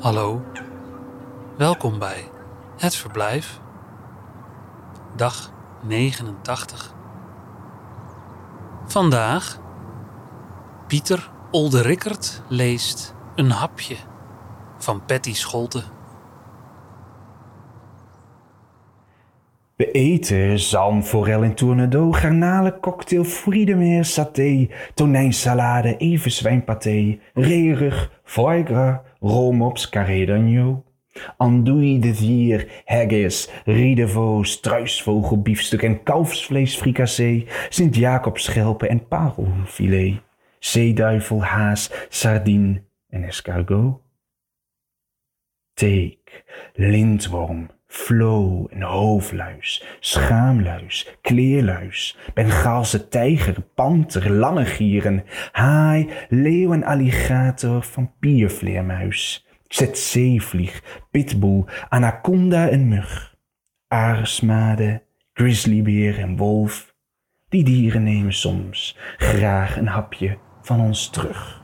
Hallo, welkom bij Het Verblijf, dag 89. Vandaag Pieter Olderickert leest Een hapje van Patty Scholte. We eten zalm, forel en tournedo, garnalen, cocktail, friedemeer, saté, tonijnsalade, even zwijnpaté, reerug, foie gras, romops, carré d'agneau. Andouille de vier, haggis, riedeveau, struisvogel, biefstuk en kalfsvlees fricassee, Sint-Jacobs schelpen en parelfilet, zeeduivel, haas, sardine en escargot. Teek, lintworm, flow en hoofdluis, schaamluis, kleerluis, Bengaalse tijger, panter, lange gieren, haai, leeuw en alligator, vampiervleermuis, tsetseevlieg, pitbull, anaconda en mug, aarsmade, grizzlybeer en wolf. Die dieren nemen soms graag een hapje van ons terug.